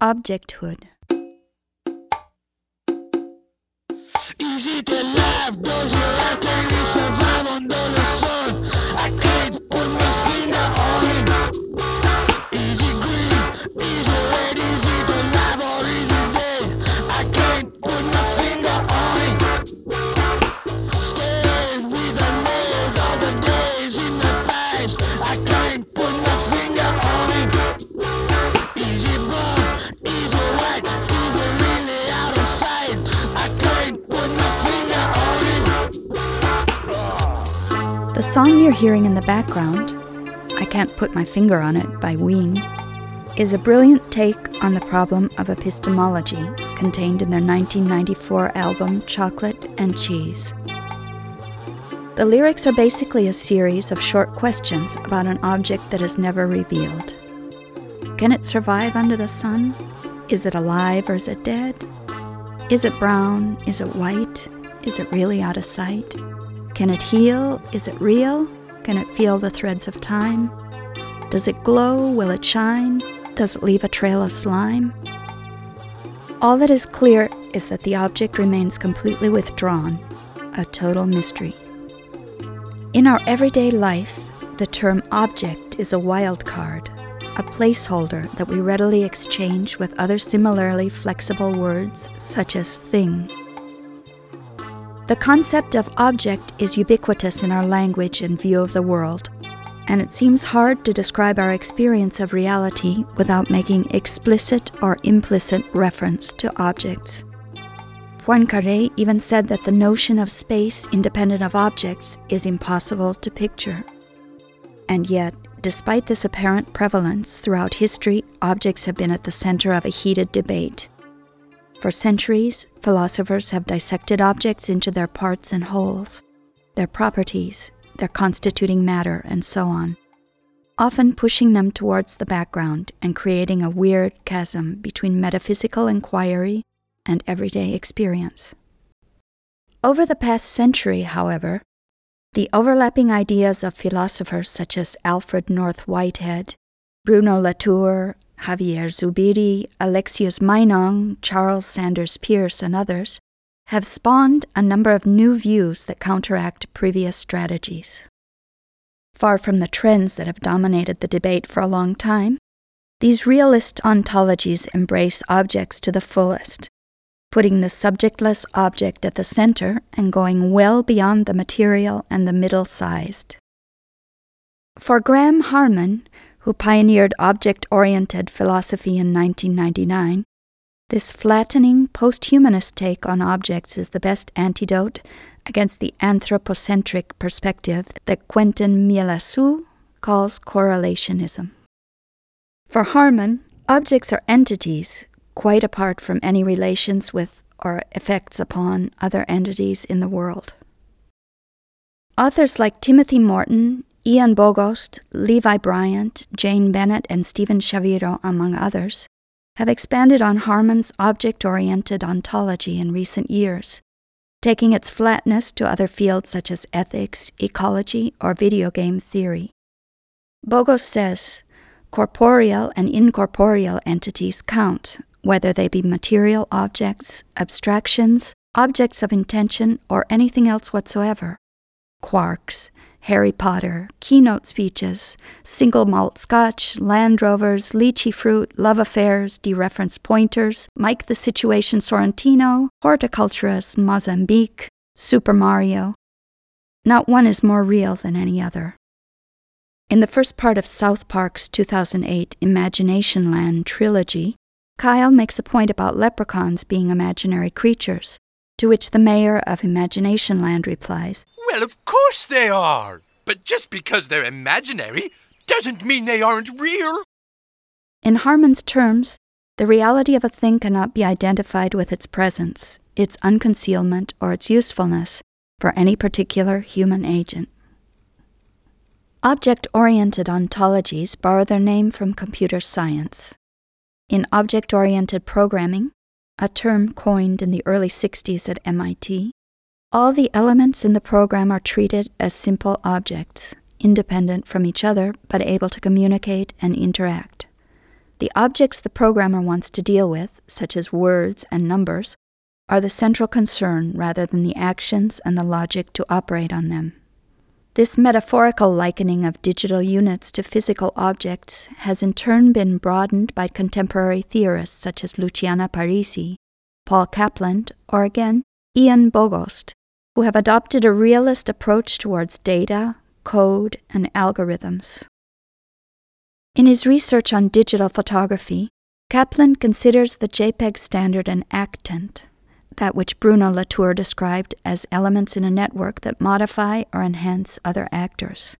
Objecthood. Hearing in the background, I Can't Put My Finger on It by Ween, is a brilliant take on the problem of epistemology contained in their 1994 album Chocolate and Cheese. The lyrics are basically a series of short questions about an object that is never revealed. Can it survive under the sun? Is it alive or is it dead? Is it brown? Is it white? Is it really out of sight? Can it heal? Is it real? Can it feel the threads of time? Does it glow? Will it shine? Does it leave a trail of slime? All that is clear is that the object remains completely withdrawn, a total mystery. In our everyday life, the term object is a wild card, a placeholder that we readily exchange with other similarly flexible words such as thing. The concept of object is ubiquitous in our language and view of the world, and it seems hard to describe our experience of reality without making explicit or implicit reference to objects. Poincaré even said that the notion of space independent of objects is impossible to picture. And yet, despite this apparent prevalence throughout history, objects have been at the center of a heated debate. For centuries, philosophers have dissected objects into their parts and wholes, their properties, their constituting matter, and so on, often pushing them towards the background and creating a weird chasm between metaphysical inquiry and everyday experience. Over the past century, however, the overlapping ideas of philosophers such as Alfred North Whitehead, Bruno Latour, Xavier Zubiri, Alexius Meinong, Charles Sanders Peirce, and others have spawned a number of new views that counteract previous strategies. Far from the trends that have dominated the debate for a long time, these realist ontologies embrace objects to the fullest, putting the subjectless object at the center and going well beyond the material and the middle sized. For Graham Harman, who pioneered object oriented philosophy in 1999, this flattening post-humanist take on objects is the best antidote against the anthropocentric perspective that Quentin Meillassoux calls correlationism. For Harman, objects are entities quite apart from any relations with or effects upon other entities in the world. Authors like Timothy Morton, Ian Bogost, Levi Bryant, Jane Bennett, and Steven Shaviro, among others, have expanded on Harman's object oriented ontology in recent years, taking its flatness to other fields such as ethics, ecology, or video game theory. Bogost says corporeal and incorporeal entities count, whether they be material objects, abstractions, objects of intention, or anything else whatsoever. Quarks, Harry Potter, keynote speeches, single malt scotch, Land Rovers, lychee fruit, love affairs, dereference pointers, Mike the Situation Sorrentino, horticulturist Mozambique, Super Mario. Not one is more real than any other. In the first part of South Park's 2008 Imagination Land trilogy, Kyle makes a point about leprechauns being imaginary creatures, to which the mayor of Imagination Land replies, Well, of course they are. But just because they're imaginary doesn't mean they aren't real. In Harman's terms, the reality of a thing cannot be identified with its presence, its unconcealment, or its usefulness for any particular human agent. Object oriented ontologies borrow their name from computer science. In object oriented programming, a term coined in the early 60s at MIT, all the elements in the program are treated as simple objects, independent from each other but able to communicate and interact. The objects the programmer wants to deal with, such as words and numbers, are the central concern rather than the actions and the logic to operate on them. This metaphorical likening of digital units to physical objects has in turn been broadened by contemporary theorists such as Luciana Parisi, Paul Caplan, or again, Ian Bogost, who have adopted a realist approach towards data, code, and algorithms. In his research on digital photography, Caplan considers the JPEG standard an actant, that which Bruno Latour described as elements in a network that modify or enhance other actors.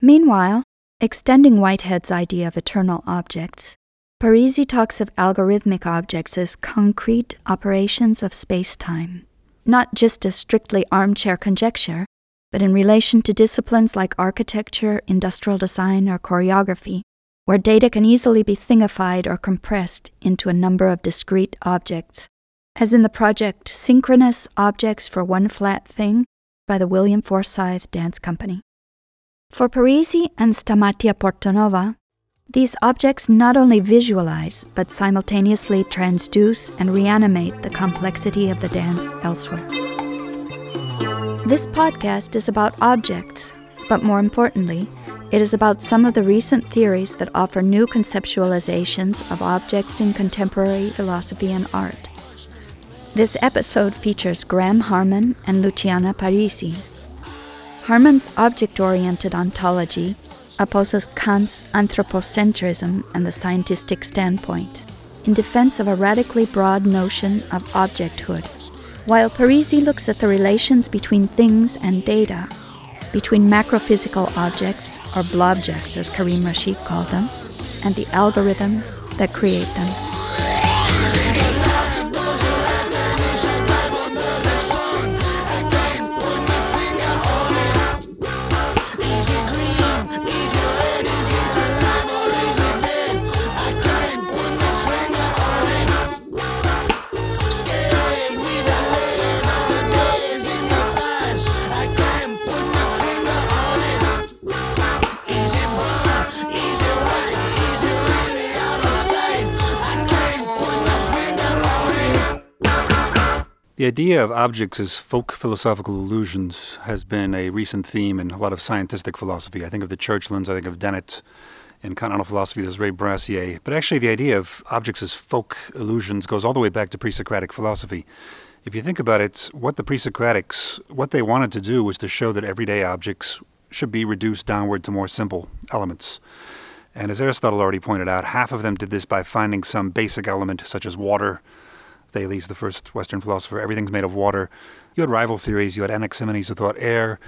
Meanwhile, extending Whitehead's idea of eternal objects, Parisi talks of algorithmic objects as concrete operations of space time, not just as strictly armchair conjecture, but in relation to disciplines like architecture, industrial design, or choreography, where data can easily be thingified or compressed into a number of discrete objects, as in the project Synchronous Objects for One Flat Thing by the William Forsythe Dance Company. For Parisi and Stamatia Portanova, these objects not only visualize, but simultaneously transduce and reanimate the complexity of the dance elsewhere. This podcast is about objects, but more importantly, it is about some of the recent theories that offer new conceptualizations of objects in contemporary philosophy and art. This episode features Graham Harman and Luciana Parisi. Harman's object oriented ontology opposes Kant's anthropocentrism and the scientistic standpoint, in defense of a radically broad notion of objecthood while Parisi looks at the relations between things and data, between macrophysical objects, or blobjects as Karim Rashid called them, and the algorithms that create them. The idea of objects as folk philosophical illusions has been a recent theme in a lot of scientistic philosophy. I think of the Churchlands, I think of Dennett. In continental philosophy, there's Ray Brassier. But actually, the idea of objects as folk illusions goes all the way back to pre Socratic philosophy. If you think about it, what the pre Socratics, what they wanted to do was to show that everyday objects should be reduced downward to more simple elements. And as Aristotle already pointed out, half of them did this by finding some basic element, such as water, Thales, the first Western philosopher, everything's made of water. You had rival theories. You had Anaximenes who thought air.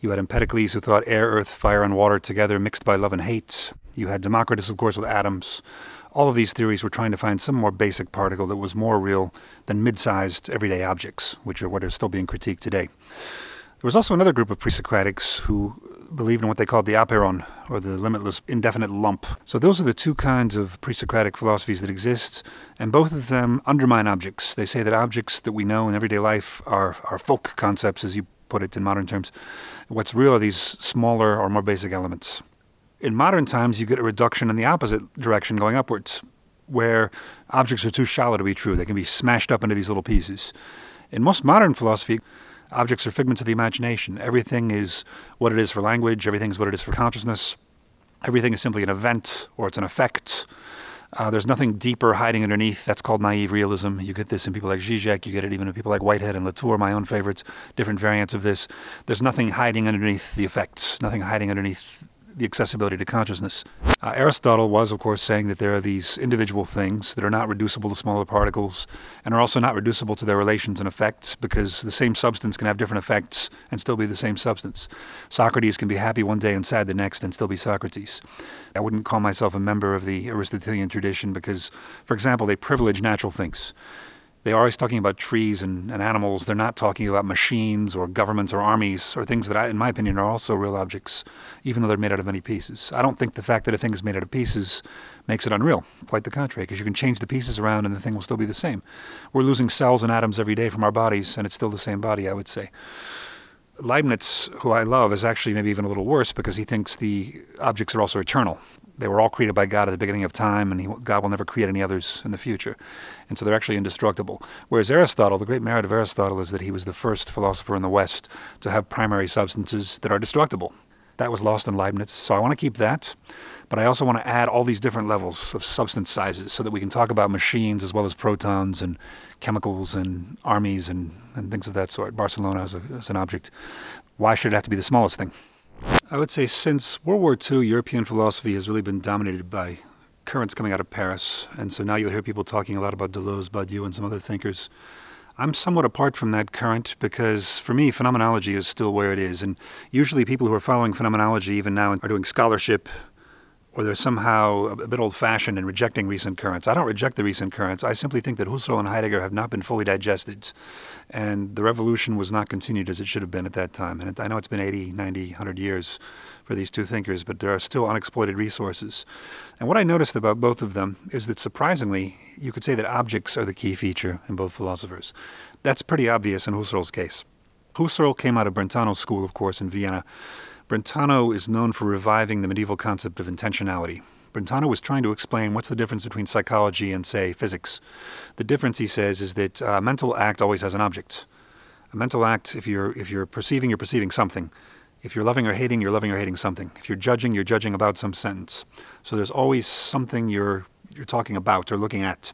You had Empedocles who thought air, earth, fire, and water together mixed by love and hate. You had Democritus, of course, with atoms. All of these theories were trying to find some more basic particle that was more real than mid sized everyday objects, which are what are still being critiqued today. There was also another group of pre Socratics who believed in what they called the apeiron, or the limitless indefinite lump. So those are the two kinds of pre Socratic philosophies that exist, and both of them undermine objects. They say that objects that we know in everyday life are, are folk concepts, as you put it in modern terms. What's real are these smaller or more basic elements. In modern times, you get a reduction in the opposite direction going upwards, where objects are too shallow to be true. They can be smashed up into these little pieces. In most modern philosophy, Objects are figments of the imagination. Everything is what it is for language, everything is what it is for consciousness. Everything is simply an event or it's an effect. Uh, there's nothing deeper hiding underneath. That's called naive realism. You get this in people like Zizek. You get it even in people like Whitehead and Latour, my own favorites, different variants of this. There's nothing hiding underneath the effects, nothing hiding underneath the accessibility to consciousness. Uh, Aristotle was, of course, saying that there are these individual things that are not reducible to smaller particles and are also not reducible to their relations and effects because the same substance can have different effects and still be the same substance. Socrates can be happy one day and sad the next and still be Socrates. I wouldn't call myself a member of the Aristotelian tradition because, for example, they privilege natural things they're always talking about trees and, and, animals. They're not talking about machines or governments or armies or things that, I, in my opinion, are also real objects, even though they're made out of many pieces. I don't think the fact that a thing is made out of pieces makes it unreal. Quite the contrary, because you can change the pieces around and the thing will still be the same. We're losing cells and atoms every day from our bodies, and it's still the same body, I would say. Leibniz, who I love, is actually maybe even a little worse because he thinks the objects are also eternal. They were all created by God at the beginning of time, and he, God will never create any others in the future. And so they're actually indestructible. Whereas Aristotle, the great merit of Aristotle is that he was the first philosopher in the West to have primary substances that are destructible. That was lost in Leibniz, so I want to keep that. But I also want to add all these different levels of substance sizes so that we can talk about machines as well as protons and chemicals and armies and, and things of that sort. Barcelona as, a, as an object. Why should it have to be the smallest thing? I would say since World War II, European philosophy has really been dominated by currents coming out of Paris. And so now you'll hear people talking a lot about Deleuze, Badiou, and some other thinkers. I'm somewhat apart from that current because for me, phenomenology is still where it is. And usually people who are following phenomenology even now are doing scholarship or they're somehow a bit old fashioned in rejecting recent currents. I don't reject the recent currents. I simply think that Husserl and Heidegger have not been fully digested. And the revolution was not continued as it should have been at that time. And I know it's been 80, 90, 100 years for these two thinkers, but there are still unexploited resources. And what I noticed about both of them is that surprisingly, you could say that objects are the key feature in both philosophers. That's pretty obvious in Husserl's case. Husserl came out of Brentano's school, of course, in Vienna Brentano is known for reviving the medieval concept of intentionality. Brentano was trying to explain what's the difference between psychology and, say, physics. The difference, he says, is that a mental act always has an object. A mental act, if you're, if you're perceiving, you're perceiving something. If you're loving or hating, you're loving or hating something. If you're judging, you're judging about some sentence. So there's always something you're, you're talking about or looking at.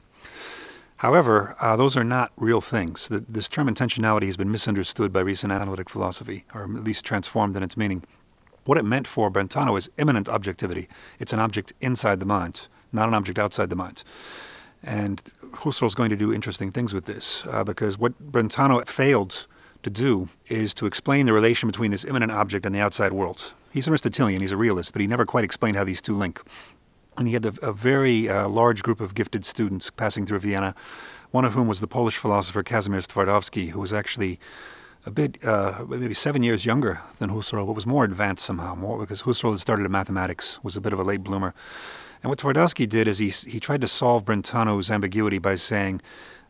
However, uh, those are not real things. The, this term intentionality has been misunderstood by recent analytic philosophy, or at least transformed in its meaning. What it meant for Brentano is immanent objectivity. It's an object inside the mind, not an object outside the mind. And Husserl is going to do interesting things with this uh, because what Brentano failed to do is to explain the relation between this immanent object and the outside world. He's an Aristotelian, he's a realist, but he never quite explained how these two link. And he had a, a very uh, large group of gifted students passing through Vienna, one of whom was the Polish philosopher Kazimierz Twardowski, who was actually a bit, uh, maybe seven years younger than Husserl, but was more advanced somehow, more because Husserl had started in mathematics, was a bit of a late bloomer. And what Twardowski did is he, he tried to solve Brentano's ambiguity by saying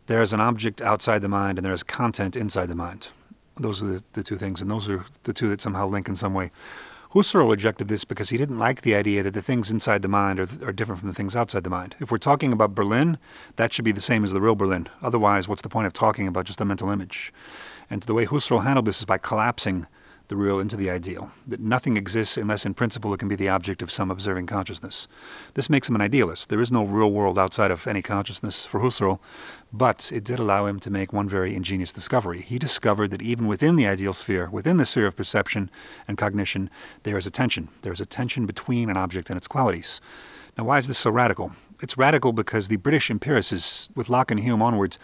there is an object outside the mind and there is content inside the mind. Those are the, the two things, and those are the two that somehow link in some way. Husserl rejected this because he didn't like the idea that the things inside the mind are, are different from the things outside the mind. If we're talking about Berlin, that should be the same as the real Berlin. Otherwise, what's the point of talking about just a mental image? And the way Husserl handled this is by collapsing the real into the ideal, that nothing exists unless in principle it can be the object of some observing consciousness. This makes him an idealist. There is no real world outside of any consciousness for Husserl, but it did allow him to make one very ingenious discovery. He discovered that even within the ideal sphere, within the sphere of perception and cognition, there is a tension. There is a tension between an object and its qualities. Now, why is this so radical? It's radical because the British empiricists, with Locke and Hume onwards,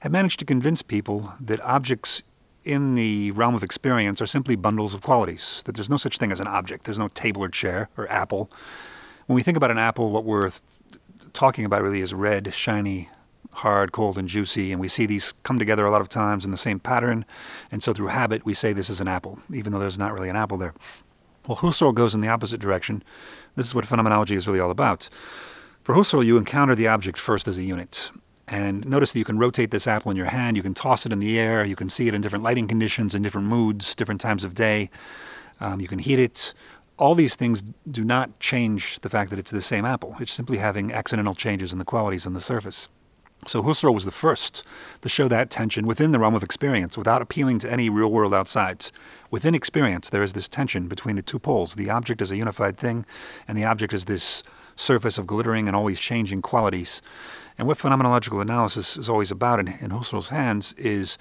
have managed to convince people that objects in the realm of experience are simply bundles of qualities, that there's no such thing as an object. There's no table or chair or apple. When we think about an apple, what we're talking about really is red, shiny, hard, cold, and juicy, and we see these come together a lot of times in the same pattern, and so through habit we say this is an apple, even though there's not really an apple there. Well, Husserl goes in the opposite direction. This is what phenomenology is really all about. For Husserl, you encounter the object first as a unit, and notice that you can rotate this apple in your hand, you can toss it in the air, you can see it in different lighting conditions, in different moods, different times of day. Um, you can heat it. All these things do not change the fact that it's the same apple. It's simply having accidental changes in the qualities on the surface. So Husserl was the first to show that tension within the realm of experience without appealing to any real world outside. Within experience, there is this tension between the two poles. The object is a unified thing, and the object is this surface of glittering and always changing qualities. And what phenomenological analysis is always about in, in Husserl's hands is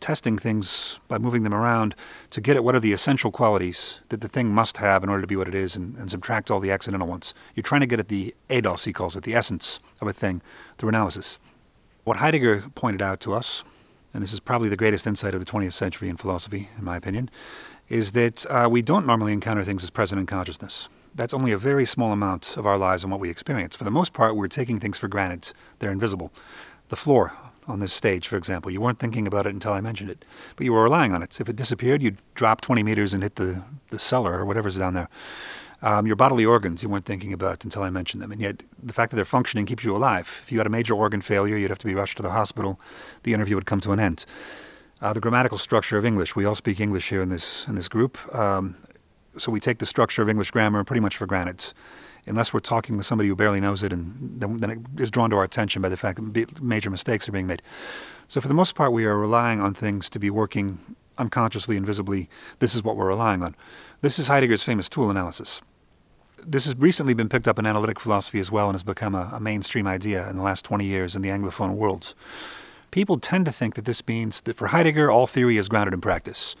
testing things by moving them around to get at what are the essential qualities that the thing must have in order to be what it is and, and subtract all the accidental ones. You're trying to get at the eidos, he calls it, the essence of a thing through analysis. What Heidegger pointed out to us, and this is probably the greatest insight of the 20th century in philosophy, in my opinion, is that uh, we don't normally encounter things as present in consciousness that's only a very small amount of our lives and what we experience. For the most part, we're taking things for granted. They're invisible. The floor on this stage, for example, you weren't thinking about it until I mentioned it, but you were relying on it. If it disappeared, you'd drop 20 meters and hit the, the cellar or whatever's down there. Um, your bodily organs, you weren't thinking about until I mentioned them. And yet, the fact that they're functioning keeps you alive. If you had a major organ failure, you'd have to be rushed to the hospital. The interview would come to an end. Uh, the grammatical structure of English. We all speak English here in this in this group. Um, so we take the structure of English grammar pretty much for granted. unless we're talking with somebody who barely knows it, and then, then it is drawn to our attention by the fact that major mistakes are being made. So, for the most part, we are relying on things to be working unconsciously and visibly. This is what we're relying on. This is Heidegger's famous tool analysis. This has recently been picked up in analytic philosophy as well and has become a, a mainstream idea in the last 20 years in the Anglophone worlds. People tend to think that this means that for Heidegger, all theory is grounded in practice.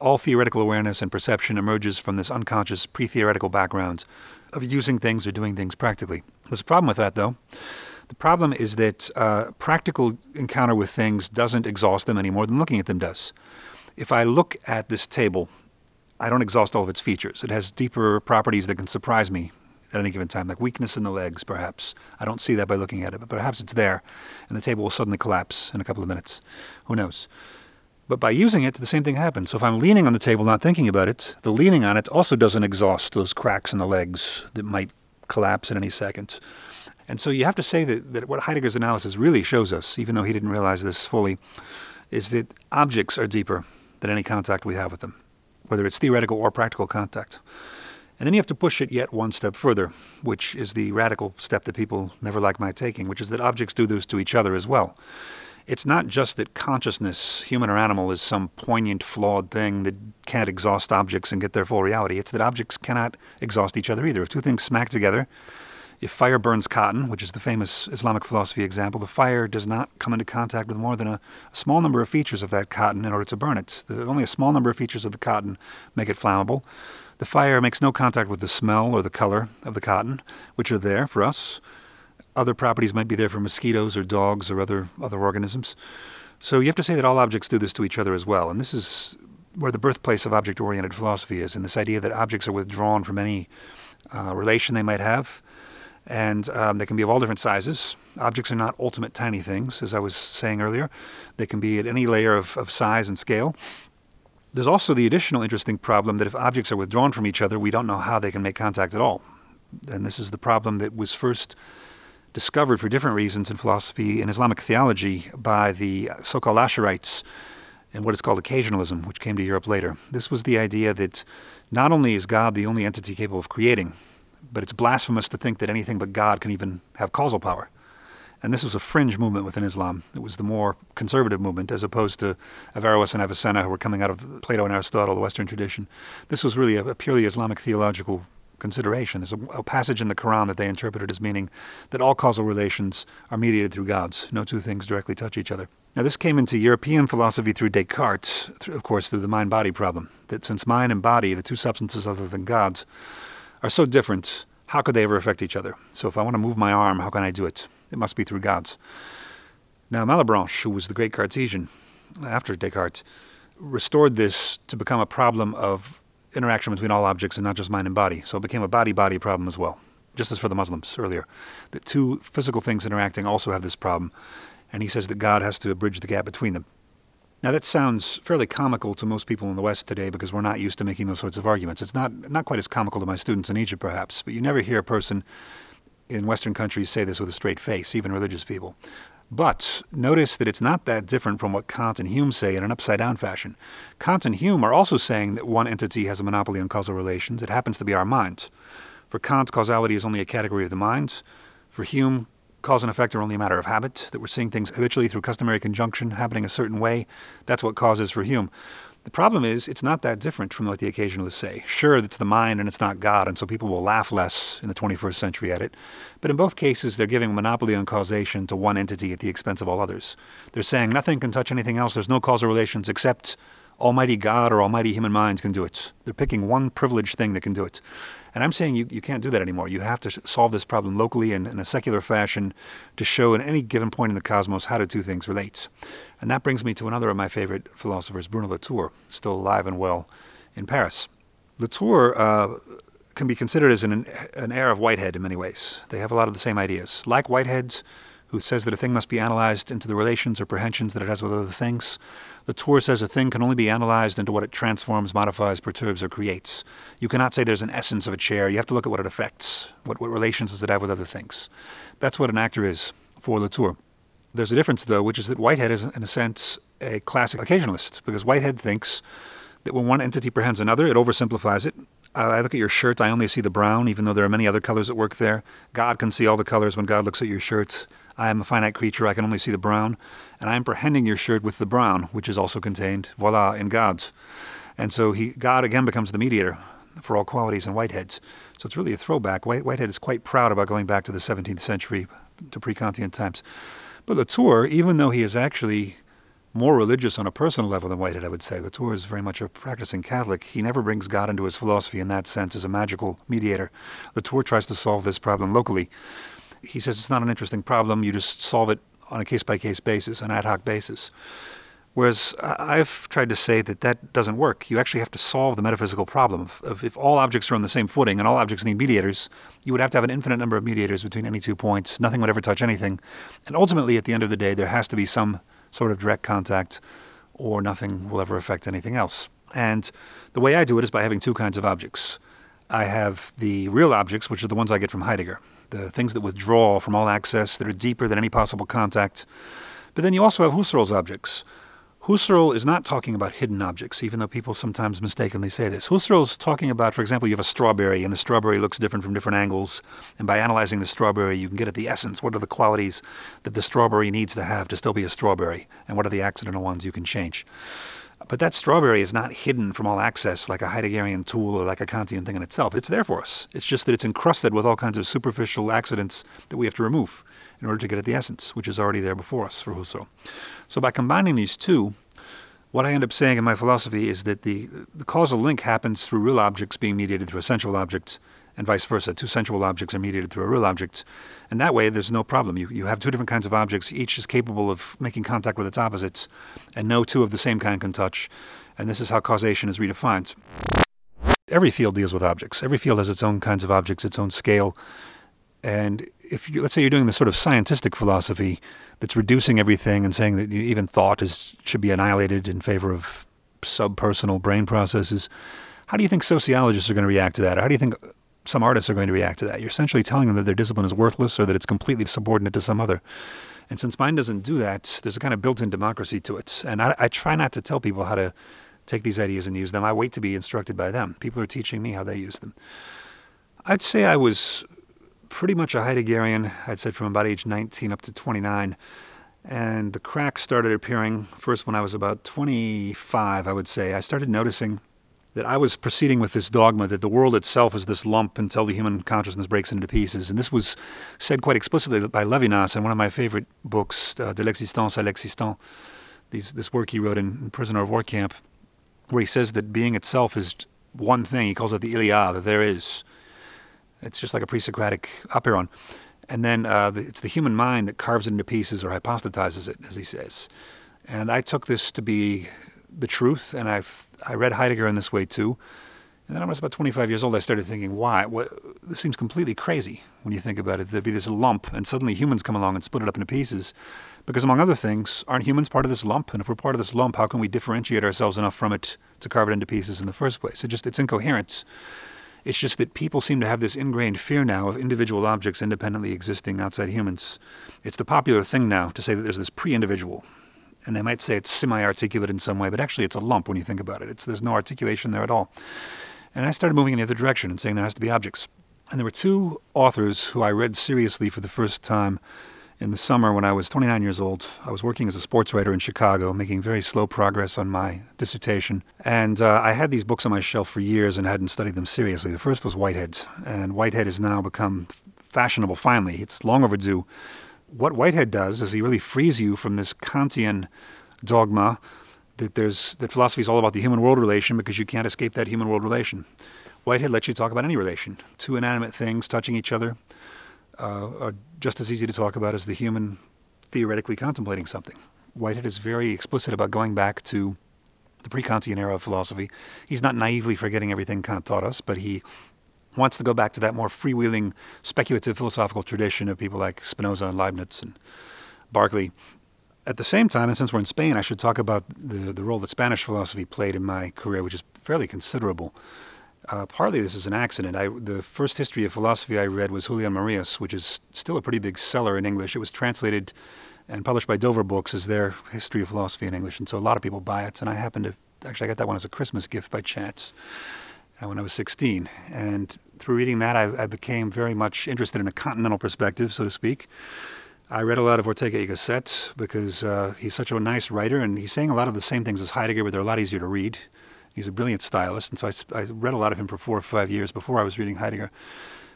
All theoretical awareness and perception emerges from this unconscious pre theoretical background of using things or doing things practically. There's a problem with that, though. The problem is that uh, practical encounter with things doesn't exhaust them any more than looking at them does. If I look at this table, I don't exhaust all of its features. It has deeper properties that can surprise me at any given time, like weakness in the legs, perhaps. I don't see that by looking at it, but perhaps it's there, and the table will suddenly collapse in a couple of minutes. Who knows? But by using it, the same thing happens. So if I'm leaning on the table, not thinking about it, the leaning on it also doesn't exhaust those cracks in the legs that might collapse at any second. And so you have to say that, that what Heidegger's analysis really shows us, even though he didn't realize this fully, is that objects are deeper than any contact we have with them, whether it's theoretical or practical contact. And then you have to push it yet one step further, which is the radical step that people never like my taking, which is that objects do this to each other as well it's not just that consciousness, human or animal, is some poignant, flawed thing that can't exhaust objects and get their full reality. It's that objects cannot exhaust each other either. If two things smack together, if fire burns cotton, which is the famous Islamic philosophy example, the fire does not come into contact with more than a, a small number of features of that cotton in order to burn it. The, only a small number of features of the cotton make it flammable. The fire makes no contact with the smell or the color of the cotton, which are there for us. Other properties might be there for mosquitoes or dogs or other, other organisms. So you have to say that all objects do this to each other as well. And this is where the birthplace of object oriented philosophy is, in this idea that objects are withdrawn from any uh, relation they might have. And um, they can be of all different sizes. Objects are not ultimate tiny things, as I was saying earlier. They can be at any layer of, of size and scale. There's also the additional interesting problem that if objects are withdrawn from each other, we don't know how they can make contact at all. And this is the problem that was first discovered for different reasons in philosophy and Islamic theology by the so called Ash'arites and what is called occasionalism, which came to Europe later. This was the idea that not only is God the only entity capable of creating, but it's blasphemous to think that anything but God can even have causal power. And this was a fringe movement within Islam. It was the more conservative movement, as opposed to Averroes and Avicenna, who were coming out of Plato and Aristotle, the Western tradition. This was really a purely Islamic theological consideration. There's a, a, passage in the Quran that they interpreted as meaning that all causal relations are mediated through gods. No two things directly touch each other. Now, this came into European philosophy through Descartes, through, of course, through the mind body problem. That since mind and body, the two substances other than gods, are so different, how could they ever affect each other? So, if I want to move my arm, how can I do it? It must be through gods. Now, Malebranche, who was the great Cartesian after Descartes, restored this to become a problem of interaction between all objects and not just mind and body. So it became a body body problem as well, just as for the Muslims earlier. That two physical things interacting also have this problem, and he says that God has to bridge the gap between them. Now that sounds fairly comical to most people in the West today because we're not used to making those sorts of arguments. It's not not quite as comical to my students in Egypt perhaps, but you never hear a person in Western countries say this with a straight face, even religious people. But notice that it's not that different from what Kant and Hume say in an upside down fashion. Kant and Hume are also saying that one entity has a monopoly on causal relations. It happens to be our mind. For Kant, causality is only a category of the mind. For Hume, cause and effect are only a matter of habit, that we're seeing things habitually through customary conjunction happening a certain way. That's what cause is for Hume. The problem is, it's not that different from what the occasionalists say. Sure, it's the mind and it's not God, and so people will laugh less in the 21st century at it. But in both cases, they're giving monopoly on causation to one entity at the expense of all others. They're saying nothing can touch anything else, there's no causal relations except Almighty God or Almighty human minds can do it. They're picking one privileged thing that can do it. And I'm saying you, you can't do that anymore. You have to solve this problem locally and in a secular fashion to show at any given point in the cosmos how do two things relate. And that brings me to another of my favorite philosophers, Bruno Latour, still alive and well in Paris. Latour uh, can be considered as an, an heir of Whitehead in many ways. They have a lot of the same ideas. Like Whitehead's, who says that a thing must be analyzed into the relations or prehensions that it has with other things, Latour says a thing can only be analyzed into what it transforms, modifies, perturbs, or creates. You cannot say there's an essence of a chair. You have to look at what it affects. What, what relations does it have with other things? That's what an actor is for Latour. There's a difference, though, which is that Whitehead is, in a sense, a classic occasionalist, because Whitehead thinks that when one entity prehends another, it oversimplifies it, Uh, I look at your shirt, I only see the brown, even though there are many other colors at work there. God can see all the colors when God looks at your shirts. I am a finite creature, I can only see the brown. And I am prehending your shirt with the brown, which is also contained, voila, in God's. And so he, God again becomes the mediator for all qualities and Whitehead's. So it's really a throwback. White, Whitehead is quite proud about going back to the 17th century, to pre-Kantian times. But Latour, even though he is actually more religious on a personal level than Whitehead, I would say. Latour is very much a practicing Catholic. He never brings God into his philosophy in that sense as a magical mediator. Latour tries to solve this problem locally. He says it's not an interesting problem, you just solve it on a case by case basis, an ad hoc basis. Whereas I've tried to say that that doesn't work. You actually have to solve the metaphysical problem. Of, of if all objects are on the same footing and all objects need mediators, you would have to have an infinite number of mediators between any two points. Nothing would ever touch anything. And ultimately, at the end of the day, there has to be some sort of direct contact, or nothing will ever affect anything else. And the way I do it is by having two kinds of objects. I have the real objects, which are the ones I get from Heidegger, the things that withdraw from all access, that are deeper than any possible contact. But then you also have Husserl's objects. Husserl is not talking about hidden objects, even though people sometimes mistakenly say this. Husserl is talking about, for example, you have a strawberry, and the strawberry looks different from different angles. And by analyzing the strawberry, you can get at the essence. What are the qualities that the strawberry needs to have to still be a strawberry? And what are the accidental ones you can change? But that strawberry is not hidden from all access like a Heideggerian tool or like a Kantian thing in itself. It's there for us. It's just that it's encrusted with all kinds of superficial accidents that we have to remove in order to get at the essence, which is already there before us for Husserl. So by combining these two, what I end up saying in my philosophy is that the, the causal link happens through real objects being mediated through a sensual object, and vice versa. Two sensual objects are mediated through a real object. And that way, there's no problem. You, you have two different kinds of objects, each is capable of making contact with its opposites, and no two of the same kind can touch. And this is how causation is redefined. Every field deals with objects. Every field has its own kinds of objects, its own scale. And if you, let's say you're doing the sort of scientistic philosophy that's reducing everything and saying that even thought is should be annihilated in favor of subpersonal brain processes, how do you think sociologists are going to react to that? Or how do you think some artists are going to react to that? You're essentially telling them that their discipline is worthless or that it's completely subordinate to some other. And since mine doesn't do that, there's a kind of built-in democracy to it. And I, I try not to tell people how to take these ideas and use them. I wait to be instructed by them. People are teaching me how they use them. I'd say I was pretty much a Heideggerian, I'd said from about age 19 up to 29. And the cracks started appearing first when I was about 25, I would say. I started noticing that I was proceeding with this dogma that the world itself is this lump until the human consciousness breaks into pieces. And this was said quite explicitly by Levinas in one of my favorite books, uh, De l'existence à l'existant, this work he wrote in Prisoner of War Camp, where he says that being itself is one thing. He calls it the il y a, that there is. It's just like a pre-Socratic apeiron. And then uh, the, it's the human mind that carves it into pieces or hypostatizes it, as he says. And I took this to be the truth, and i I read Heidegger in this way too. And then I was about 25 years old. I started thinking, why? What, this seems completely crazy when you think about it. There'd be this lump, and suddenly humans come along and split it up into pieces. Because among other things, aren't humans part of this lump? And if we're part of this lump, how can we differentiate ourselves enough from it to carve it into pieces in the first place? It just it's incoherent. It's just that people seem to have this ingrained fear now of individual objects independently existing outside humans. It's the popular thing now to say that there's this pre-individual. And they might say it's semi-articulate in some way, but actually it's a lump when you think about it. It's, there's no articulation there at all. And I started moving in the other direction and saying there has to be objects. And there were two authors who I read seriously for the first time in the summer when I was 29 years old. I was working as a sports writer in Chicago, making very slow progress on my dissertation. And uh, I had these books on my shelf for years and hadn't studied them seriously. The first was Whitehead, and Whitehead has now become fashionable finally. It's long overdue. What Whitehead does is he really frees you from this Kantian dogma that there's that philosophy is all about the human world relation because you can't escape that human world relation. Whitehead lets you talk about any relation, two inanimate things touching each other, uh, are just as easy to talk about as the human theoretically contemplating something. Whitehead is very explicit about going back to the pre-Kantian era of philosophy. He's not naively forgetting everything Kant taught us, but he wants to go back to that more freewheeling, speculative philosophical tradition of people like Spinoza and Leibniz and Berkeley. At the same time, and since we're in Spain, I should talk about the, the role that Spanish philosophy played in my career, which is fairly considerable. Uh, partly this is an accident. I, the first history of philosophy I read was Julian Marias, which is still a pretty big seller in English. It was translated and published by Dover Books as their history of philosophy in English, and so a lot of people buy it. And I happened to actually I got that one as a Christmas gift by chance. Uh, when I was 16. And through reading that, I, I became very much interested in a continental perspective, so to speak. I read a lot of Ortega y Gasset because uh, he's such a nice writer and he's saying a lot of the same things as Heidegger, but they're a lot easier to read. He's a brilliant stylist, and so I, I read a lot of him for four or five years before I was reading Heidegger.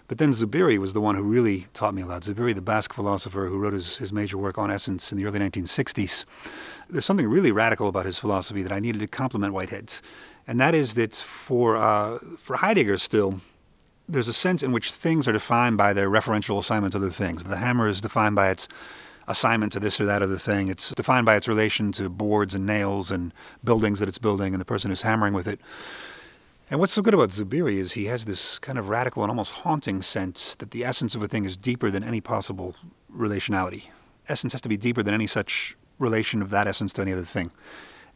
But then Zubiri was the one who really taught me a lot. Zubiri, the Basque philosopher who wrote his, his major work on essence in the early 1960s. There's something really radical about his philosophy that I needed to complement Whitehead's. And that is that for, uh, for Heidegger still, there's a sense in which things are defined by their referential assignment to other things. The hammer is defined by its assignment to this or that other thing. It's defined by its relation to boards and nails and buildings that it's building and the person who's hammering with it. And what's so good about Zubiri is he has this kind of radical and almost haunting sense that the essence of a thing is deeper than any possible relationality. Essence has to be deeper than any such relation of that essence to any other thing.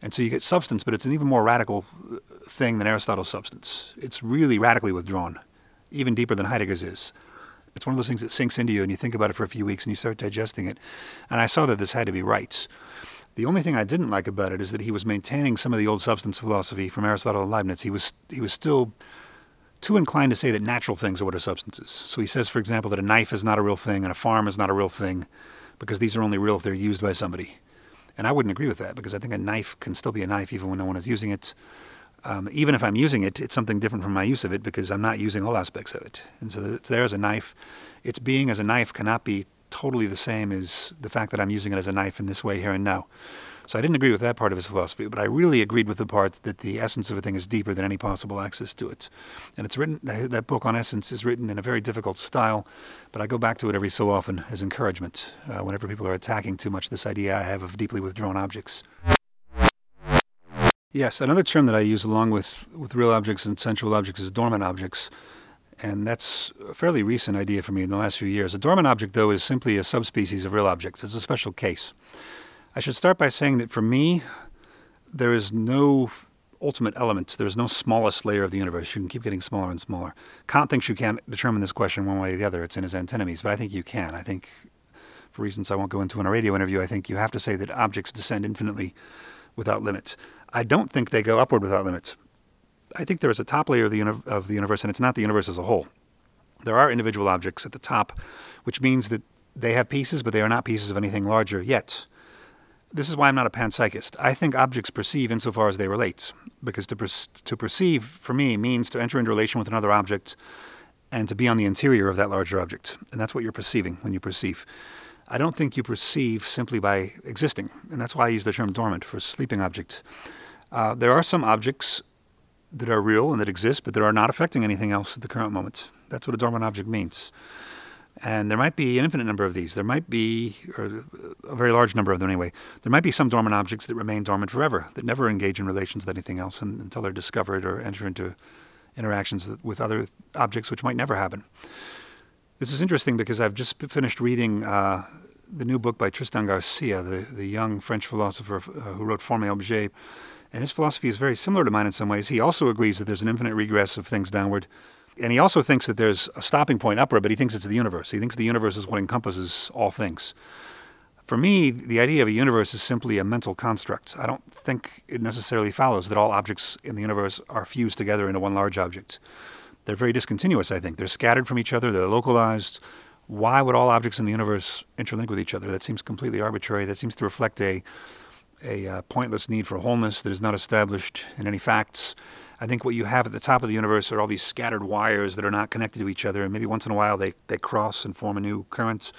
And so you get substance, but it's an even more radical uh, thing than Aristotle's substance. It's really radically withdrawn, even deeper than Heidegger's is. It's one of those things that sinks into you and you think about it for a few weeks and you start digesting it. And I saw that this had to be right. The only thing I didn't like about it is that he was maintaining some of the old substance philosophy from Aristotle and Leibniz. He was he was still too inclined to say that natural things are what are substances. So he says, for example, that a knife is not a real thing and a farm is not a real thing because these are only real if they're used by somebody. And I wouldn't agree with that because I think a knife can still be a knife even when no one is using it. Um, even if I'm using it, it's something different from my use of it because I'm not using all aspects of it. And so it's there as a knife. Its being as a knife cannot be totally the same as the fact that I'm using it as a knife in this way here and now. So I didn't agree with that part of his philosophy, but I really agreed with the part that the essence of a thing is deeper than any possible access to it. And it's written, that book on essence is written in a very difficult style, but I go back to it every so often as encouragement uh, whenever people are attacking too much this idea I have of deeply withdrawn objects. Yes, another term that I use along with, with real objects and sensual objects is dormant objects and that's a fairly recent idea for me in the last few years. A dormant object, though, is simply a subspecies of real objects. It's a special case. I should start by saying that for me, there is no ultimate element. There is no smallest layer of the universe. You can keep getting smaller and smaller. Kant thinks you can't determine this question one way or the other. It's in his antinomies, but I think you can. I think, for reasons I won't go into in a radio interview, I think you have to say that objects descend infinitely without limits. I don't think they go upward without limits. I think there is a top layer of the, uni- of the universe, and it's not the universe as a whole. There are individual objects at the top, which means that they have pieces, but they are not pieces of anything larger yet. This is why I'm not a panpsychist. I think objects perceive insofar as they relate, because to, per- to perceive, for me, means to enter into relation with another object and to be on the interior of that larger object. And that's what you're perceiving when you perceive. I don't think you perceive simply by existing, and that's why I use the term dormant for sleeping objects. Uh, there are some objects that are real and that exist, but that are not affecting anything else at the current moment. That's what a dormant object means. And there might be an infinite number of these. There might be, or a very large number of them anyway. There might be some dormant objects that remain dormant forever, that never engage in relations with anything else and, until they're discovered or enter into interactions with other objects, which might never happen. This is interesting because I've just finished reading uh, the new book by Tristan Garcia, the, the young French philosopher uh, who wrote Forme et Objet and his philosophy is very similar to mine in some ways. He also agrees that there's an infinite regress of things downward. And he also thinks that there's a stopping point upward, but he thinks it's the universe. He thinks the universe is what encompasses all things. For me, the idea of a universe is simply a mental construct. I don't think it necessarily follows that all objects in the universe are fused together into one large object. They're very discontinuous, I think. They're scattered from each other, they're localized. Why would all objects in the universe interlink with each other? That seems completely arbitrary. That seems to reflect a a uh, pointless need for wholeness that is not established in any facts. I think what you have at the top of the universe are all these scattered wires that are not connected to each other, and maybe once in a while they, they cross and form a new current.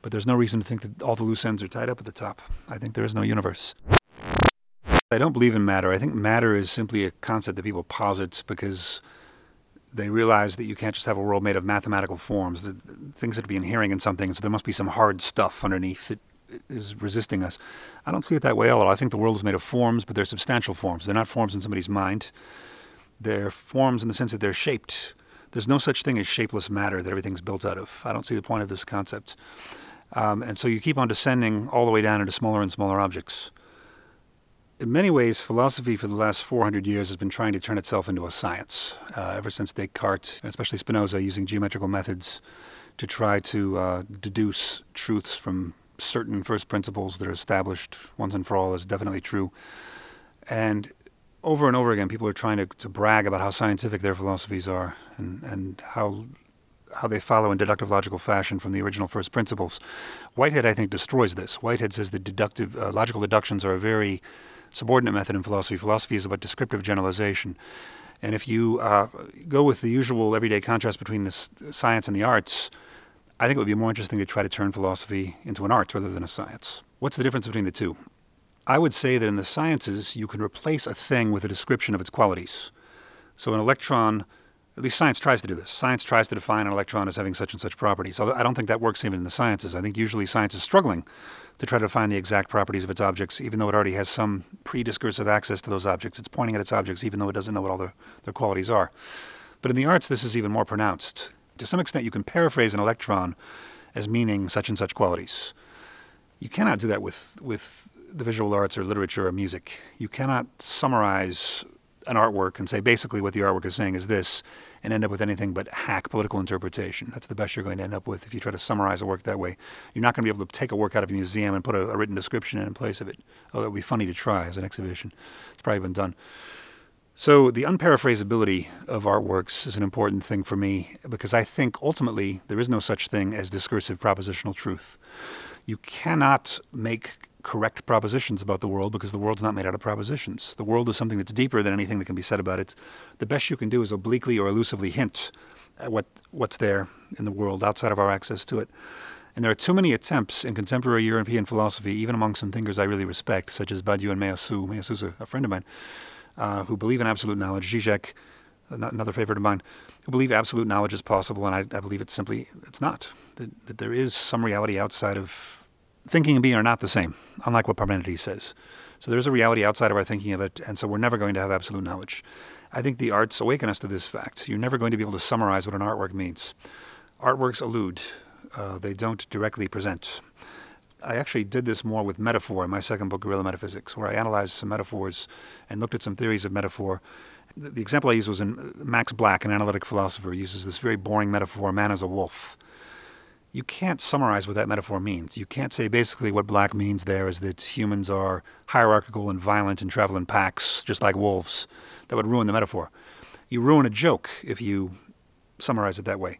But there's no reason to think that all the loose ends are tied up at the top. I think there is no universe. I don't believe in matter. I think matter is simply a concept that people posit because they realize that you can't just have a world made of mathematical forms, things that be inhering in something, so there must be some hard stuff underneath that is resisting us. I don't see it that way at all. I think the world is made of forms, but they're substantial forms. They're not forms in somebody's mind. They're forms in the sense that they're shaped. There's no such thing as shapeless matter that everything's built out of. I don't see the point of this concept. Um, and so you keep on descending all the way down into smaller and smaller objects. In many ways, philosophy for the last 400 years has been trying to turn itself into a science, uh, ever since Descartes, especially Spinoza, using geometrical methods to try to uh, deduce truths from certain first principles that are established once and for all as definitely true. And over and over again, people are trying to, to brag about how scientific their philosophies are and, and how how they follow in deductive logical fashion from the original first principles. Whitehead, I think, destroys this. Whitehead says that deductive uh, logical deductions are a very subordinate method in philosophy. Philosophy is about descriptive generalization. And if you uh, go with the usual everyday contrast between the science and the arts, I think it would be more interesting to try to turn philosophy into an art rather than a science. What's the difference between the two? I would say that in the sciences, you can replace a thing with a description of its qualities. So an electron, at least science tries to do this. Science tries to define an electron as having such and such properties. So I don't think that works even in the sciences. I think usually science is struggling to try to find the exact properties of its objects, even though it already has some pre-discursive access to those objects. It's pointing at its objects, even though it doesn't know what all their, their qualities are. But in the arts, this is even more pronounced. To some extent, you can paraphrase an electron as meaning such and such qualities. You cannot do that with, with the visual arts or literature or music. You cannot summarize an artwork and say basically what the artwork is saying is this and end up with anything but hack political interpretation. That's the best you're going to end up with if you try to summarize a work that way. You're not going to be able to take a work out of a museum and put a, a written description in place of it. Oh, that would be funny to try as an exhibition. It's probably been done. So the unparaphrasability of artworks is an important thing for me because I think ultimately there is no such thing as discursive propositional truth. You cannot make correct propositions about the world because the world's not made out of propositions. The world is something that's deeper than anything that can be said about it. The best you can do is obliquely or elusively hint at what, what's there in the world outside of our access to it. And there are too many attempts in contemporary European philosophy, even among some thinkers I really respect, such as Badiou and Meillassoux. Meillassoux a, a friend of mine, uh, who believe in absolute knowledge. Zizek, another favorite of mine, who believe absolute knowledge is possible, and I, I believe it's simply it's not. That, that, there is some reality outside of thinking and being are not the same, unlike what Parmenides says. So there's a reality outside of our thinking of it, and so we're never going to have absolute knowledge. I think the arts awaken us to this fact. You're never going to be able to summarize what an artwork means. Artworks elude, uh, they don't directly present. I actually did this more with metaphor in my second book, Guerrilla Metaphysics, where I analyzed some metaphors and looked at some theories of metaphor. The example I used was in Max Black, an analytic philosopher, uses this very boring metaphor, man as a wolf. You can't summarize what that metaphor means. You can't say basically what Black means there is that humans are hierarchical and violent and travel in packs, just like wolves. That would ruin the metaphor. You ruin a joke if you summarize it that way.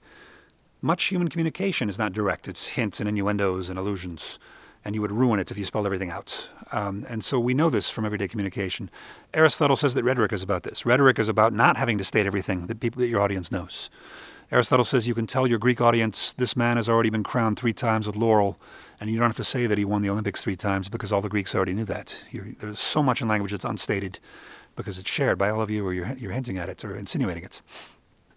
Much human communication is not direct. It's hints and innuendos and allusions, and you would ruin it if you spelled everything out. Um, and so we know this from everyday communication. Aristotle says that rhetoric is about this. Rhetoric is about not having to state everything that people that your audience knows. Aristotle says you can tell your Greek audience this man has already been crowned three times with laurel, and you don't have to say that he won the Olympics three times because all the Greeks already knew that. You're, there's so much in language that's unstated because it's shared by all of you, or you're, you're hinting at it or insinuating it.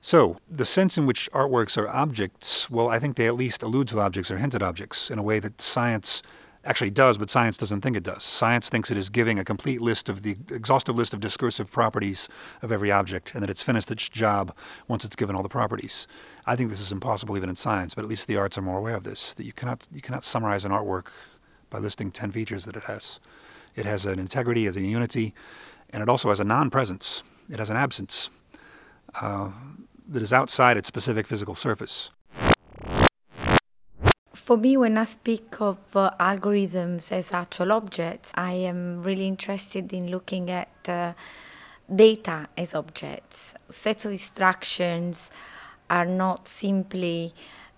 So, the sense in which artworks are objects, well, I think they at least allude to objects or hint at objects in a way that science actually does, but science doesn't think it does. Science thinks it is giving a complete list of the exhaustive list of discursive properties of every object, and that it's finished its job once it's given all the properties. I think this is impossible even in science, but at least the arts are more aware of this. That you cannot you cannot summarize an artwork by listing ten features that it has. It has an integrity, it has a unity, and it also has a non-presence. It has an absence. Uh, that is outside its specific physical surface. For me, when I speak of uh, algorithms as actual objects, I am really interested in looking at uh, data as objects. Sets of instructions are not simply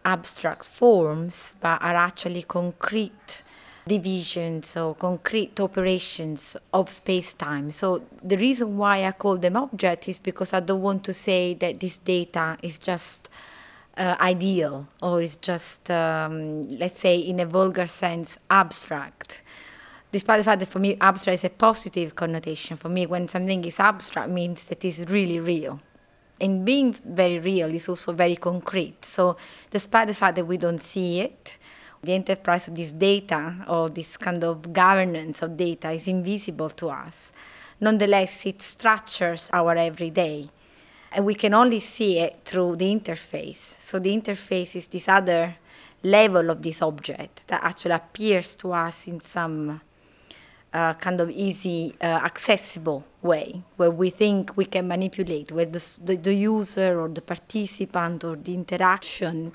abstract forms, but are actually concrete divisions or concrete operations of space time. So the reason why I call them object is because I don't want to say that this data is just uh, ideal or is just, um, let's say, in a vulgar sense, abstract. Despite the fact that for me, abstract is a positive connotation. For me, when something is abstract, means that it's really real. And being very real is also very concrete. So, despite the fact that we don't see it, the enterprise of this data or this kind of governance of data is invisible to us. Nonetheless, it structures our everyday. And we can only see it through the interface. So the interface is this other level of this object that actually appears to us in some uh, kind of easy, uh, accessible way, where we think we can manipulate, where the, the, the user or the participant or the interaction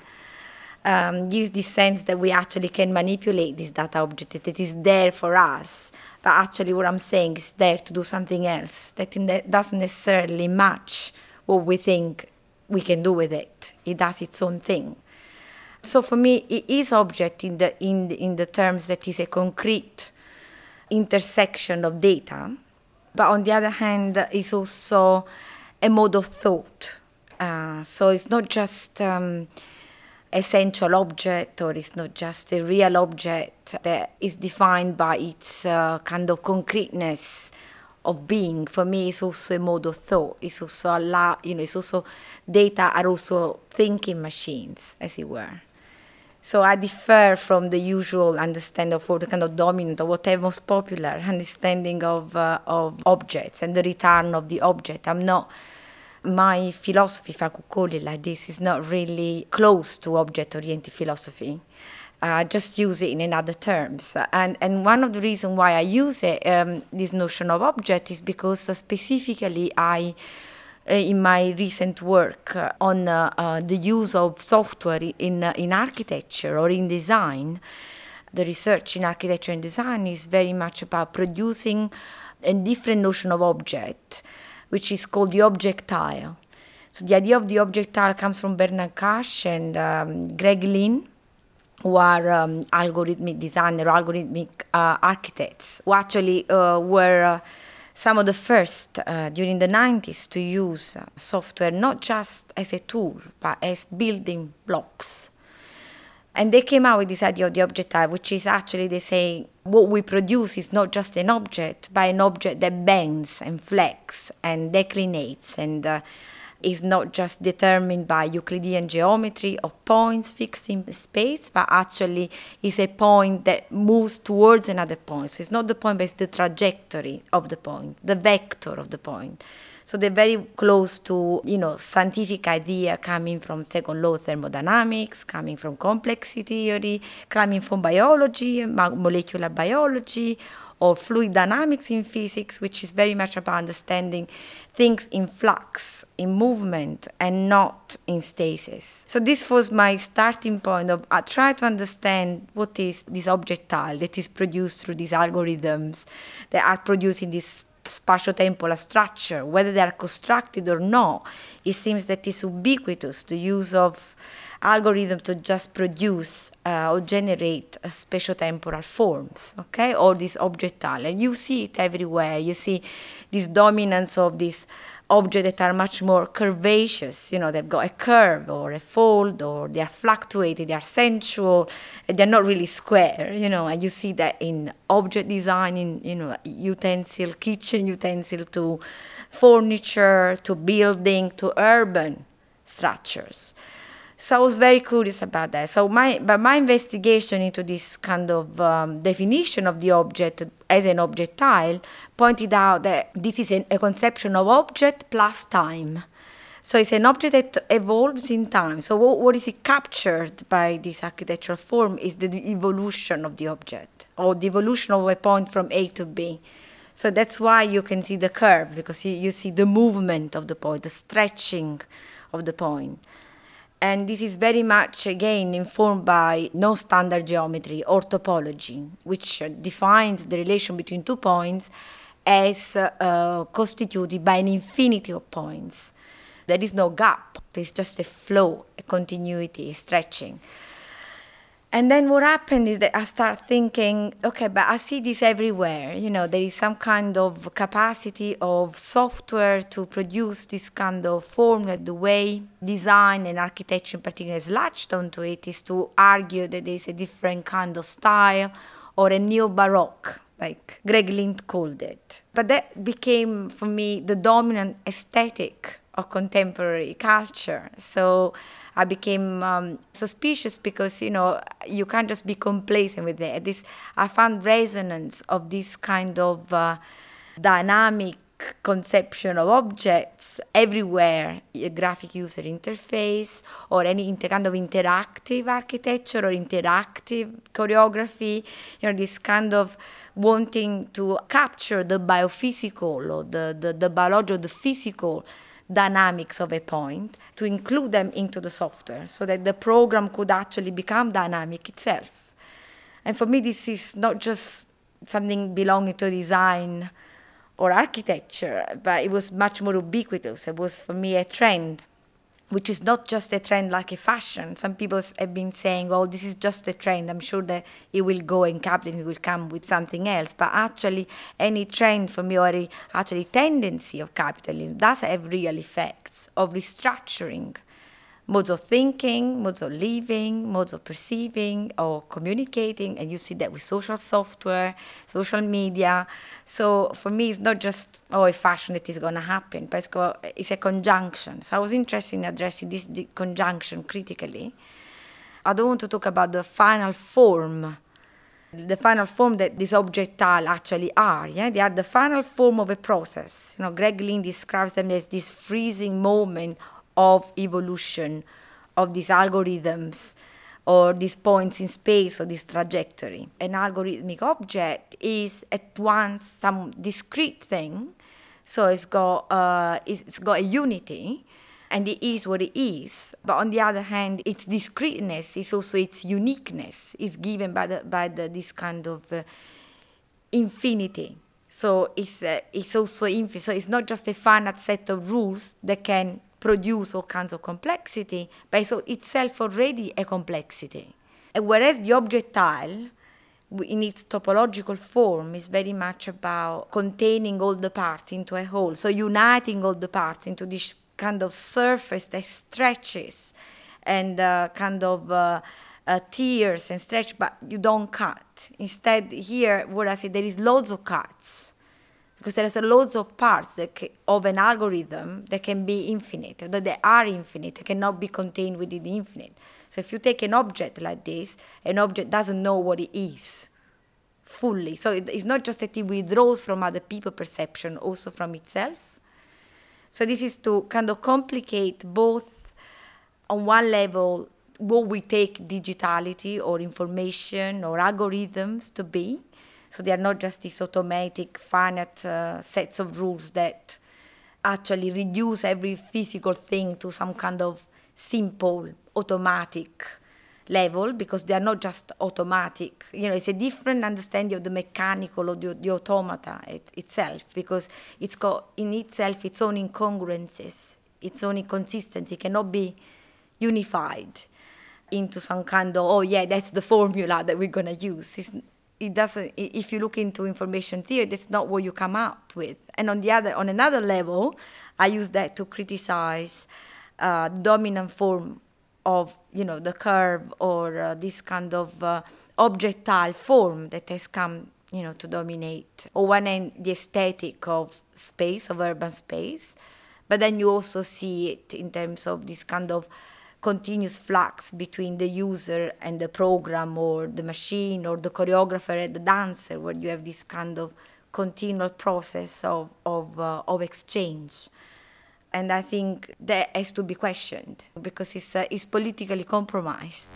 um, gives the sense that we actually can manipulate this data object, that it is there for us. But actually, what I'm saying is there to do something else that doesn't necessarily match what we think we can do with it. It does its own thing. So for me, it is object in the, in the, in the terms that is a concrete intersection of data, but on the other hand, it's also a mode of thought. Uh, so it's not just um, essential object or it's not just a real object that is defined by its uh, kind of concreteness of being for me is also a mode of thought it's also a lot you know it's also data are also thinking machines as it were so I differ from the usual understanding of the kind of dominant or whatever most popular understanding of uh, of objects and the return of the object. I'm not my philosophy, if I could call it like this, is not really close to object-oriented philosophy. Uh, just use it in another terms. And, and one of the reasons why I use it, um, this notion of object is because uh, specifically I, uh, in my recent work uh, on uh, uh, the use of software in, in architecture or in design, the research in architecture and design is very much about producing a different notion of object which is called the objectile. So the idea of the objectile comes from Bernard Cache and um, Greg Lynn, who are um, algorithmic designers, algorithmic uh, architects, who actually uh, were uh, some of the first uh, during the 90s to use uh, software not just as a tool, but as building blocks. And they came out with this idea of the objectile, which is actually they say what we produce is not just an object, but an object that bends and flex and declinates and is not just determined by Euclidean geometry of points fixed in space, but actually is a point that moves towards another point. So it's not the point, but it's the trajectory of the point, the vector of the point. So they're very close to, you know, scientific idea coming from second law thermodynamics, coming from complexity theory, coming from biology, molecular biology, or fluid dynamics in physics, which is very much about understanding things in flux, in movement, and not in stasis. So this was my starting point of I try to understand what is this objectile that is produced through these algorithms that are producing this spatio-temporal structure, whether they are constructed or not, it seems that it's ubiquitous, the use of algorithm to just produce uh, or generate uh, spatio-temporal forms, okay, or this objectile. And you see it everywhere. You see this dominance of this objects that are much more curvaceous, you know, they've got a curve or a fold or they are fluctuated, they are sensual, they're not really square, you know, and you see that in object design, in, you know, utensil, kitchen utensil to furniture, to building, to urban structures. So I was very curious about that. So my, but my investigation into this kind of um, definition of the object as an objectile pointed out that this is an, a conception of object plus time. So it's an object that evolves in time. So what, what is it captured by this architectural form is the evolution of the object or the evolution of a point from A to B. So that's why you can see the curve because you, you see the movement of the point, the stretching of the point. And this is very much, again, informed by non standard geometry or topology, which defines the relation between two points as uh, constituted by an infinity of points. There is no gap, there's just a flow, a continuity, a stretching. And then what happened is that I start thinking, okay, but I see this everywhere. You know, there is some kind of capacity of software to produce this kind of form that the way design and architecture in particular has latched onto it is to argue that there is a different kind of style or a neo-baroque, like Greg Lynn called it. But that became, for me, the dominant aesthetic of contemporary culture. So I became um, suspicious because you know you can't just be complacent with it. This I found resonance of this kind of uh, dynamic conception of objects everywhere a graphic user interface or any inter- kind of interactive architecture or interactive choreography you know this kind of wanting to capture the biophysical or the, the, the biological the physical dynamics of a point to include them into the software so that the program could actually become dynamic itself. And for me, this is not just something belonging to design or architecture, but it was much more ubiquitous. It was for me a trend which is not just a trend like a fashion. Some people have been saying, oh, this is just a trend. I'm sure that it will go and capitalism will come with something else. But actually, any trend for me or actually tendency of capitalism does have real effects of restructuring modes of thinking, modes of living, modes of perceiving or communicating. And you see that with social software, social media. So for me, it's not just, oh, a fashion that is going to happen, but it's, a conjunction. So I was interested in addressing this conjunction critically. I don't want to talk about the final form the final form that these objectile actually are. Yeah, they are the final form of a process. You know, Greg Lynn describes them as this freezing moment of evolution of these algorithms or these points in space or this trajectory. An algorithmic object is at once some discrete thing, so it's got uh, it's got a unity, and it is what it is. But on the other hand, its discreteness is also its uniqueness is given by the by the, this kind of uh, infinity. So it's uh, it's also infinite. So it's not just a finite set of rules that can produce all kinds of complexity, but it's itself already a complexity. And whereas the objectile, in its topological form, is very much about containing all the parts into a whole, so uniting all the parts into this kind of surface that stretches and uh, kind of uh, uh, tears and stretch, but you don't cut. Instead, here, what I say, there is loads of cuts because there's loads of parts can, of an algorithm that can be infinite, that they are infinite, they cannot be contained within the infinite. So if you take an object like this, an object doesn't know what it is fully. So it, it's not just that it withdraws from other people perception, also from itself. So this is to kind of complicate both on one level what we take digitality or information or algorithms to be so they are not just these automatic, finite uh, sets of rules that actually reduce every physical thing to some kind of simple, automatic level because they are not just automatic. You know, it's a different understanding of the mechanical or the, the automata it, itself because it's got in itself its own incongruences, its own inconsistency, cannot be unified into some kind of, oh yeah, that's the formula that we're going to use. It's, it doesn't if you look into information theory that's not what you come out with. And on the other on another level i use that to criticize uh, dominant form of you know the curve or uh, this kind of uh, objectile form that has come you know to dominate on one end the aesthetic of space of urban space. But then you also see it in terms of this kind of continuous flux between the user and the program or the machine or the choreographer and the dancer where you have this kind of continual process of, of, uh, of exchange. And i think that has to be questioned because it's, uh, it's politically compromised.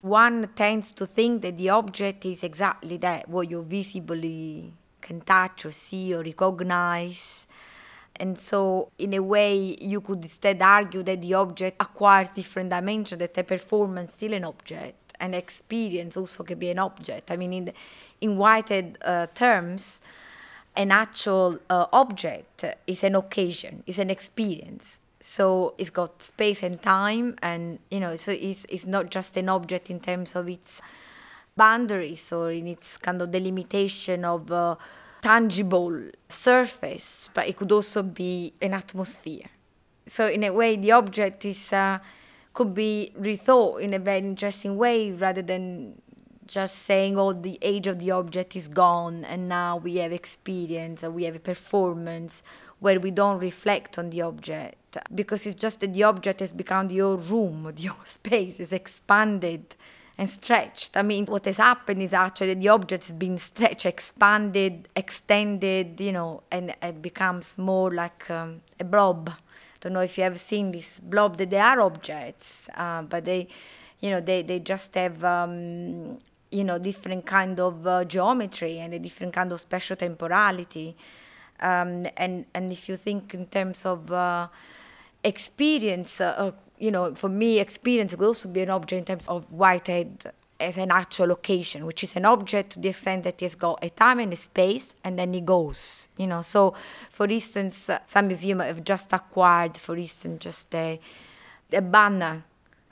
One tends to think that the object is exactly that what you visibly can touch or see or recognize and so, in a way, you could instead argue that the object acquires different dimensions, that a performance still an object, an experience also can be an object. I mean, in, in Whitehead uh, terms, an actual uh, object is an occasion, is an experience. So it's got space and time, and you know, so it's, it's not just an object in terms of its boundaries or in its kind of delimitation of. Uh, tangible surface, but it could also be an atmosphere. So in a way, the object is uh, could be rethought in a very interesting way, rather than just saying, "Oh, the age of the object is gone, and now we have experience, or we have a performance." Where we don't reflect on the object because it's just that the object has become the whole room, the whole space is expanded and stretched. I mean, what has happened is actually the object has been stretched, expanded, extended, you know, and it becomes more like um, a blob. I don't know if you have seen this blob, that they are objects, uh, but they, you know, they, they just have, um, you know, different kind of uh, geometry and a different kind of spatial temporality. Um, and and if you think in terms of uh, experience, uh, you know, for me, experience could also be an object in terms of Whitehead as an actual occasion, which is an object to the extent that it has got a time and a space, and then it goes. You know, so for instance, uh, some museum have just acquired, for instance, just a, a banner.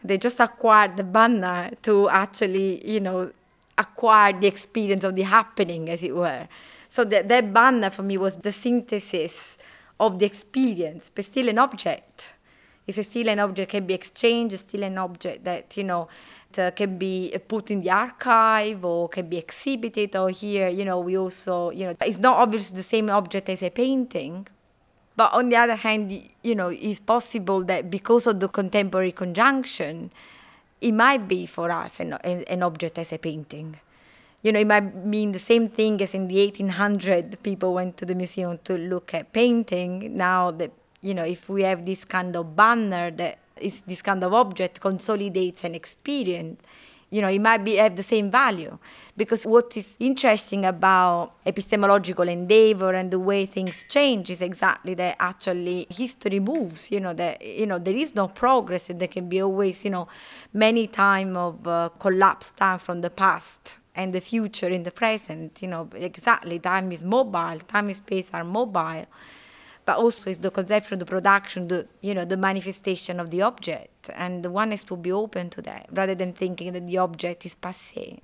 They just acquired the banner to actually, you know, acquire the experience of the happening, as it were. So that, that banner for me was the synthesis of the experience, but still an object. It's still an object can be exchanged, still an object that, you know, uh, can be put in the archive or can be exhibited or here, you know, we also, you know, it's not obviously the same object as a painting, but on the other hand, you know, it's possible that because of the contemporary conjunction, it might be for us an, an object as a painting. You know, it might mean the same thing as in the 1800 people went to the museum to look at painting. Now that, you know, if we have this kind of banner that is this kind of object consolidates an experience, you know, it might be have the same value. Because what is interesting about epistemological endeavor and the way things change is exactly that actually history moves, you know, that, you know, there is no progress and there can be always, you know, many time of uh, collapse time from the past and the future in the present, you know, exactly time is mobile, time and space are mobile but also it's the conception, the production, the you know the manifestation of the object, and one has to be open to that rather than thinking that the object is passé.